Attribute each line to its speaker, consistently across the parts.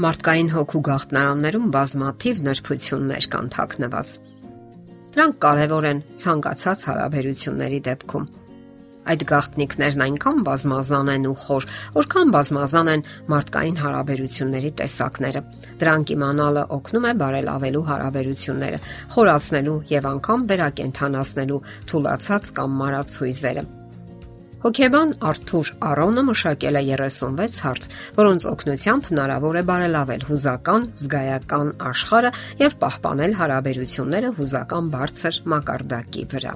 Speaker 1: Մարդկային հոգու գաղտնարաններում բազմաթիվ նրբություններ կան թաքնված։ Դրանք կարևոր են ցանկացած հարաբերությունների դեպքում։ Այդ գաղտնիքներն այնքան բազմազան են ու խոր, որքան բազմազան են մարդկային հարաբերությունների տեսակները։ Դրանք իմանալը օգնում է բարելավելու հարաբերությունները, խորացնելու եւ անգամ վերակենդանացնելու թուլացած կամ մարած հույզերը։ Հոկեբան Արթուր Արոնը մշակել է 36 հարց, որոնց օգնությամբ հնարավոր է բարելավել հուզական, զգայական աշխարհը եւ պահպանել հարաբերությունները հուզական բարձր մակարդակի վրա։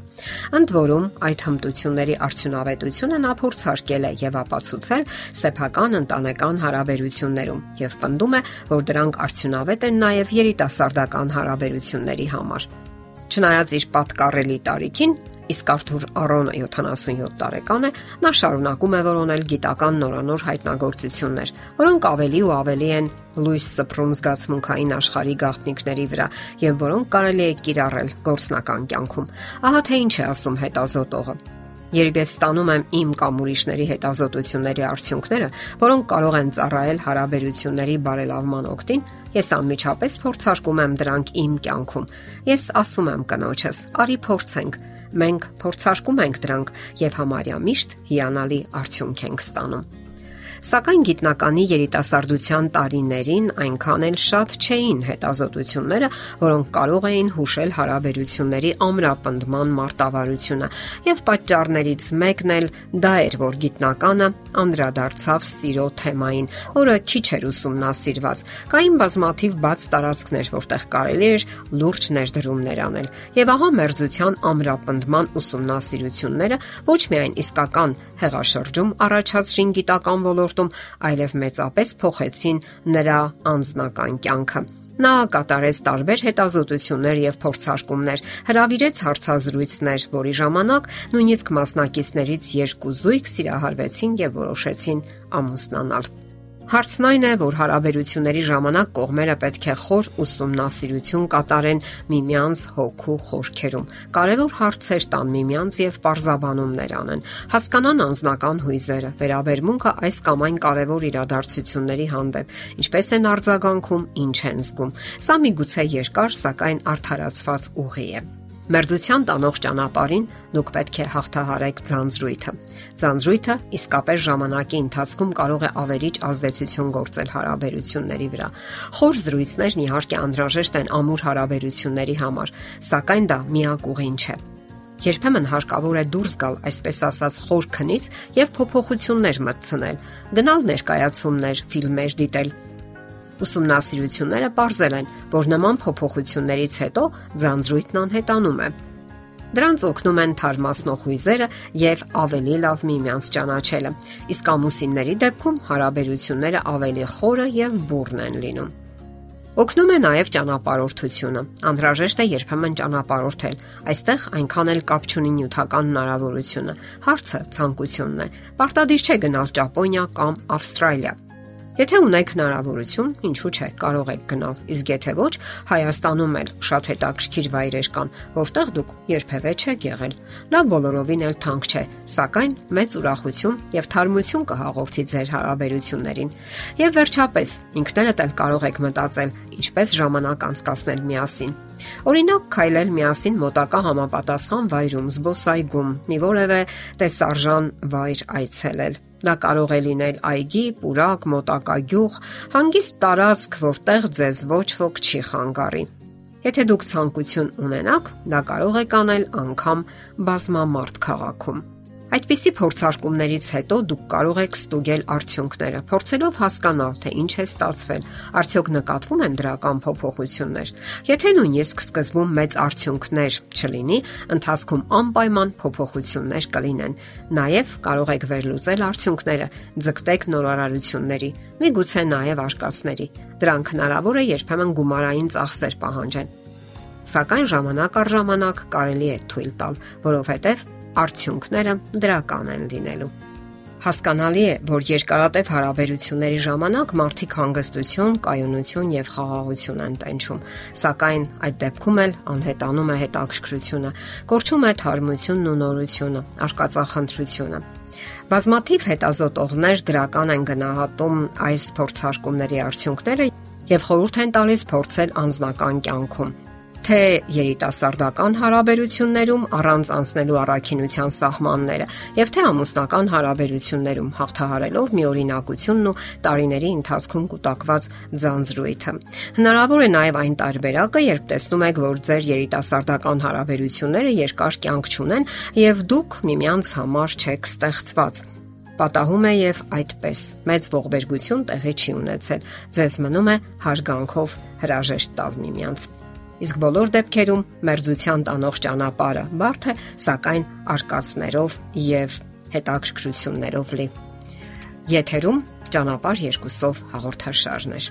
Speaker 1: Ընդ որում, այդ հմտությունների արդյունավետությունը նա փորձարկել է եւ ապացուցել սեփական ընտանեկան հարաբերություններում եւ պնդում է, որ դրանք արդյունավետ են նաեւ երիտասարդական հարաբերությունների համար։ Չնայած իր պատկառելի տարիքին, Իսկ Արթուր Արոնը 77 տարեկան է, նա շարունակում է որոնել գիտական նորանոր հայտնագործություններ, որոնք ավելի ու ավելի են լույս սփռում զգացմունքային աշխարհի գաղտնիքների վրա եւ որոնք կարելի է կիրառել գործնական կյանքում։ Ահա թե ինչ է ասում հետազոտողը։ Երբ ես ստանում եմ իմ կամ ուրիշների հետազոտությունների արդյունքները, որոնք կարող են ծառայել հարաբերությունների բարելավման օգտին, ես անմիջապես փորձարկում եմ դրանք իմ կյանքում։ Ես ասում եմ կնոջս՝ արի փորձենք Մենք փորձարկում ենք դրանք եւ համարյա միշտ հիանալի արդյունք ենք ստանում։ Սակայն գիտնականի երիտասարդության տարիներին այնքան էլ շատ չէին հետազոտությունները, որոնք կարող էին հուշել հարաբերությունների ամրապնդման մարտավարությունը, եւ պատճառներից մեկն էլ դա էր, որ գիտնականը անդրադարձավ սիրո թեմային, որը քիչ էր ուսումնասիրված։ Կային բազմաթիվ բաց տարածքներ, որտեղ կարելի էր լուրջ ներդրումներ անել։ Եվ ահա մերձության ամրապնդման ուսումնասիրությունները ոչ միայն իսկական հեղաշրջում առաջացրին գիտական ոլորտ ոլորտում, այլև մեծապես փոխեցին նրա անձնական կյանքը։ Նա կատարեց տարբեր հետազոտություններ եւ փորձարկումներ, հրավիրեց հարցազրույցներ, որի ժամանակ նույնիսկ մասնակիցներից երկու զույգ սիրահարվեցին եւ որոշեցին ամուսնանալ։ Հարցն այն է, որ հարաբերությունների ժամանակ կողմերը պետք է խոր ուսումնասիրություն կատարեն միմյանց հոգու խորքերում։ Կարևոր հարցեր տան միմյանց եւ parzabanumներ անեն։ Հասկանան անznական հույզերը, վերաբերմունքը այս կամ այն կարևոր իրադարձությունների հանդեպ, ինչպես են արձագանքում, ինչ են զգում։ Սա միգուցե երկար, սակայն արդարացված ուղի է։ Մերձության տանող ճանապարհին դուք պետք է հաղթահարեք ձանձրույթը։ Ձանձրույթը իսկապես ժամանակի ընթացքում կարող է ավերիչ ազդեցություն գործել հարաբերությունների վրա։ Խոր զրույցներն իհարկե անհրաժեշտ են ամուր հարաբերությունների համար, սակայն դա միակ ուղին չէ։ Երբեմն հարկավոր է դուրս գալ, այսպես ասած, խոր քնից եւ փոփոխություններ մտցնել, գնալ ներկայացումներ, ֆիլմեր դիտել, Ուսումնասիրությունները ողջել են, որ նման փոփոխություններից հետո ձանձրույթն անհետանում է։ Դրանց օգնում են թարմացնող հույզերը եւ ավելի լավ միմյանց ճանաչելը։ Իսկ ամուսինների դեպքում հարաբերությունները ավելի խորը եւ բուրն են լինում։ Օգնում է նաև ճանապարհորդությունը։ Անհրաժեշտ է երբեմն ճանապարհորդել։ Այստեղ այնքան էլ կապ չունի նյութական հնարավորությունը։ Հարցը ցանկությունն է։ Պարտադիր չէ գնալ Ճապոնիա կամ Ավստրալիա։ Եթե ունեք հնարավորություն, ինչու՞ չէ, կարող եք գնալ։ Իսկ եթե ոչ, Հայաստանում էլ շատ հետաքրքիր վայրեր կան, որտեղ դուք երբևէ չեք եղել։ Դա բոլորովին էլ թանկ չէ, սակայն մեծ ուրախություն եւ թարմություն կհաղորդի ձեր հարաբերություններին։ Եվ վերջապես, ինքներդ էլ կարող եք մտածել, ինչպես ժամանակ անցկасնել միասին։ Օրինակ, քայլել միասին մոտակա համապատասխան վայրում, զբոսայգում, մի որևէ տեսարժան վայր այցելել Դա կարող է լինել այգի, պուրակ, մոտակա գյուղ, հանգիստ տարածք, որտեղ ձեզ ոչ ոք չի խանգարի։ Եթե դուք ցանկություն ունենաք, դա կարող եք անել անգամ բազմամարդ քաղաքում։ Այդպիսի փորձարկումներից հետո դուք կարող եք ստուգել արդյունքները, փորձելով հասկանալ, թե ինչ է ստացվել, արդյոք նկատվում են դրական փոփոխություններ։ Եթե նույնիսկ սկզբում մեծ արդյունքներ չլինի, ընթացքում անպայման փոփոխություններ կլինեն։ Նաև կարող եք վերլուծել արդյունքները, ձգտեք նորարարությունների, միգուցե նաև արկածների։ Դրանք հնարավոր է երբեմն գումարային ծախսեր պահանջեն սակայն ժամանակ առ ժամանակ կարելի է թույլ տալ, որովհետև արդյունքները դրական են լինելու։ Հասկանալի է, որ երկարատև հարաբերությունների ժամանակ մարդիկ հանգստություն, կայունություն եւ խաղաղություն են տենչում, սակայն այդ դեպքում էլ անհետանում է հետաքրքրությունը, կորչում է թարմությունն ու նորությունը, արկածախնդրությունը։ Բազմաթիվ հետազոտողներ դրական են գնահատում այս փորձարկումների արդյունքները եւ խորհուրդ են տալիս փորձել անձնական կյանքում թե երիտասարդական հարաբերություններում առանց անցնելու առաքինության սահմանները եւ թե ամուսնական հարաբերություններում հաղթահարելով միօրինակությունն ու տարիների ընթացքում կուտակված ձանձրույթը։ Հնարավոր է նաեւ այն տարբերակը, երբ տեսնում եք, որ ձեր երիտասարդական հարաբերությունները երկար կյանք չունեն եւ դուք միմյանց համար չեք ստեղծված պատահում է եւ այդպես. Մեծ ողբերգություն տեղի չի ունեցել ձեզ մնում է հարգանքով հրաժեշտ տալ միմյանց Իսկ բոլոր դեպքերում մերձության տանող ճանապարհը բարդ է, սակայն արկածներով եւ հետաքրքրություններով լի։ Եթերում ճանապարհ երկուսով հաղորդաշարն է։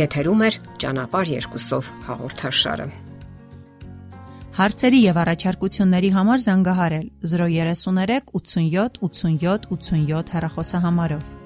Speaker 1: Եթերում է ճանապարհ երկուսով հաղորդաշարը։
Speaker 2: Հարցերի եւ առաջարկությունների համար զանգահարել 033 87 87 87 հեռախոսահամարով։